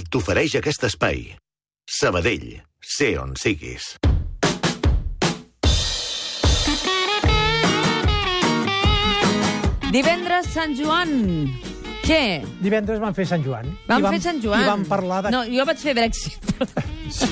t'ofereix aquest espai. Sabadell, sé on siguis. Divendres, Sant Joan. Què? Divendres van fer Sant Joan. Vam, I fer Sant Joan. I vam parlar de... No, jo vaig fer Brexit. Sí.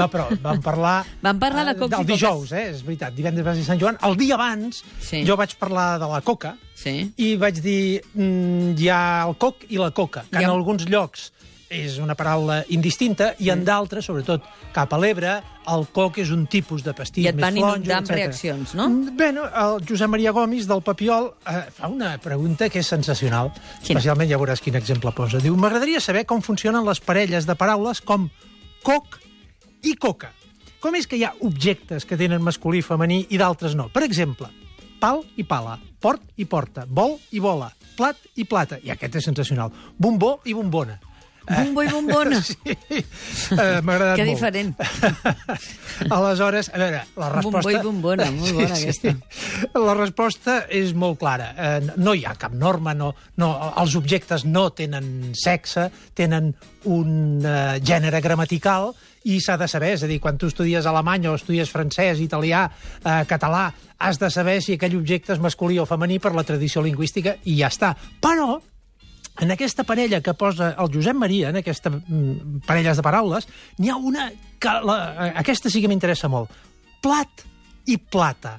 No, però vam parlar... Vam parlar de eh, Del coques. dijous, eh? És veritat. Divendres va ser Sant Joan. El dia abans Sí. jo vaig parlar de la coca Sí. i vaig dir mm, hi ha el coc i la coca, que ha- en alguns llocs és una paraula indistinta i en d'altres, sobretot cap a l'Ebre, el coc és un tipus de pastís I et més van flonjo, inundar amb reaccions, no? Mm, Bé, no, el Josep Maria Gomis del Papiol eh, fa una pregunta que és sensacional. Quina? Especialment ja veuràs quin exemple posa. Diu, m'agradaria saber com funcionen les parelles de paraules com coc i coca. Com és que hi ha objectes que tenen masculí i femení i d'altres no? Per exemple, pal i pala, port i porta, bol i bola, plat i plata, i aquest és sensacional, bombó i bombona. Bombo i bombona. Sí, eh, m'ha agradat Que molt. diferent. Aleshores, a veure, la resposta... Bombó i bombona, molt bona aquesta. La resposta és molt clara. Eh, no hi ha cap norma, no, no, els objectes no tenen sexe, tenen un eh, gènere gramatical i s'ha de saber, és a dir, quan tu estudies alemany o estudies francès, italià, eh, català, has de saber si aquell objecte és masculí o femení per la tradició lingüística i ja està. Però en aquesta parella que posa el Josep Maria, en aquesta mm, parelles de paraules, n'hi ha una que la, aquesta sí que m'interessa molt. Plat i plata.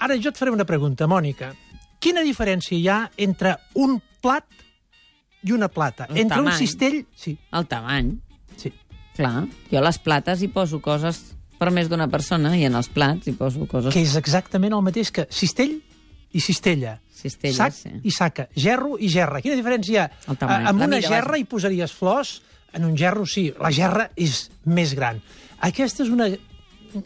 Ara jo et faré una pregunta, Mònica. Quina diferència hi ha entre un plat i una plata? El entre un tamany. cistell... Sí, El tamany, sí. clar. Jo a les plates hi poso coses per més d'una persona i en els plats hi poso coses... Que és exactament el mateix que cistell i cistella. Cistelles, Sac sí. i saca. Gerro i gerra. Quina diferència hi ha? Amb una mida, gerra vaja. hi posaries flors, en un gerro sí. La gerra és més gran. Aquesta és una...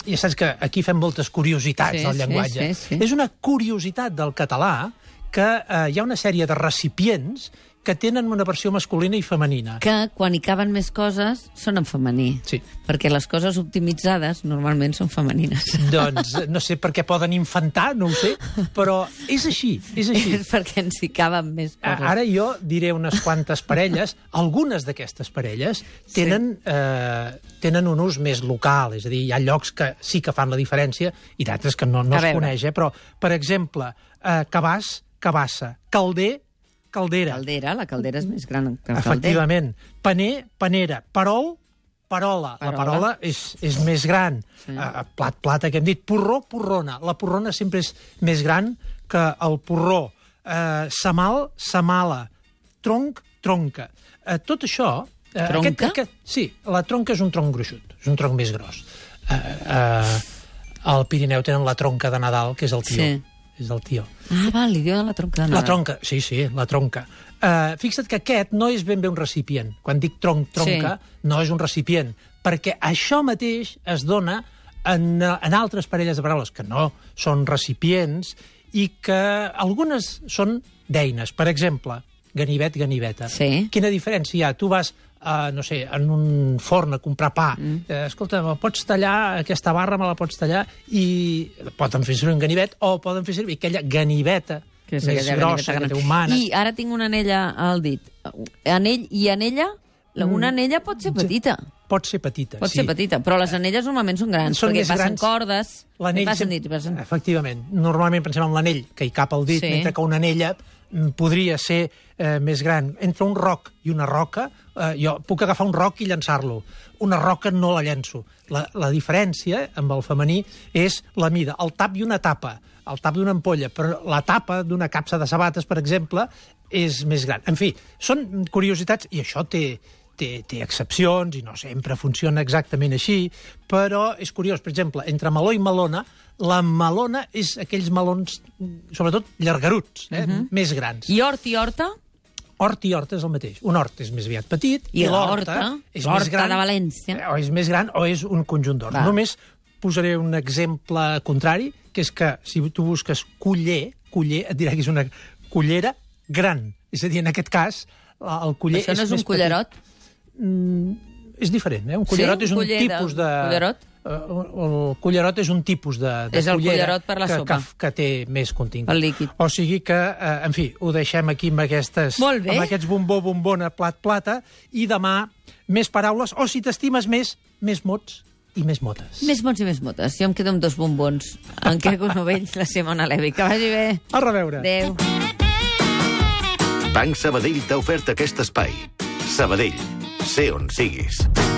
Ja saps que aquí fem moltes curiositats Sí, del sí, llenguatge. sí, sí. És una curiositat del català que eh, hi ha una sèrie de recipients que tenen una versió masculina i femenina. Que quan hi caben més coses són en femení. Sí. Perquè les coses optimitzades normalment són femenines. Doncs no sé per què poden infantar, no ho sé, però és així, és així. És perquè ens hi caben més coses. Ara jo diré unes quantes parelles. Algunes d'aquestes parelles tenen, eh, tenen un ús més local, és a dir, hi ha llocs que sí que fan la diferència i d'altres que no, no A es veure. coneix, eh? però, per exemple, eh, cabàs, cabassa, calder, caldera, Caldera, la caldera és més gran que el calder. efectivament, paner, panera, perol, parola. La Parola. parola és, és més gran. Sí. Uh, plat, plata, que hem dit. Porró, porrona. La porrona sempre és més gran que el porró. Uh, samal, samala. Tronc, tronca. Uh, tot això... Uh, Tronca? Aquest, sí, la tronca és un tronc gruixut, és un tronc més gros. Uh, uh, al Pirineu tenen la tronca de Nadal, que és el tio. Sí. És el tio. Ah, val, li diuen la tronca de La tronca, sí, sí, la tronca. Uh, fixa't que aquest no és ben bé un recipient. Quan dic tronc, tronca, sí. no és un recipient, perquè això mateix es dona en, en altres parelles de paraules que no són recipients i que algunes són d'eines. Per exemple, ganivet, ganiveta. Sí. Quina diferència hi ha? Tu vas uh, no sé, en un forn a comprar pa. Mm. Eh, escolta, me pots tallar aquesta barra, me la pots tallar, i poden fer servir un ganivet o poden fer servir aquella ganiveta que és més grossa, ganiveta que té humana. I ara tinc una anella al dit. Anell i anella? La- Una anella pot ser petita. Pot ser petita, Pot Mm. sí. ser petita, però les anelles normalment són grans, Són perquè passen grans. cordes, L'anell passen sempre- dits, passen... Efectivament. Normalment pensem en l'anell, que hi cap al dit, Sí. mentre que una anella mm, podria ser eh, més gran. Entre un roc i una roca, eh, jo puc agafar un roc i llançar-lo. Una roca no la llenço. La, la diferència amb el femení és la mida. El tap i una tapa. El tap d'una ampolla, però la tapa d'una capsa de sabates, per exemple, és més gran. En fi, són curiositats, i això té, té, té excepcions i no sempre funciona exactament així, però és curiós, per exemple, entre meló i melona, la melona és aquells melons, sobretot llargaruts, eh? uh -huh. més grans. I hort i horta? Hort i horta és el mateix. Un hort és més aviat petit I l'horta l'horta? és més gran, de València. O és més gran o és un conjunt d'horts. Va. Només posaré un exemple contrari, que és que si tu busques culler, culler et dirà que és una cullera gran. És a dir, en aquest cas, el culler Això no és més un cullerot? Petit. És diferent, eh? Un cullerot Sí, és un un culler de- tipus de... cullerot? eh, el cullerot és un tipus de, de És el cullera cullerot per la que, sopa. Que, que té més contingut. El líquid. O sigui que, eh, en fi, ho deixem aquí amb, aquestes, amb aquests bombó, bombona, plat, plata, i demà més paraules, o si t'estimes més, més mots i més motes. Més mots i més motes. Jo em quedo amb dos bombons. En Quircos Novells, la Simona Levi. Que vagi bé. A reveure. Adéu. Banc Sabadell t'ha ofert aquest espai. Sabadell, sé on siguis.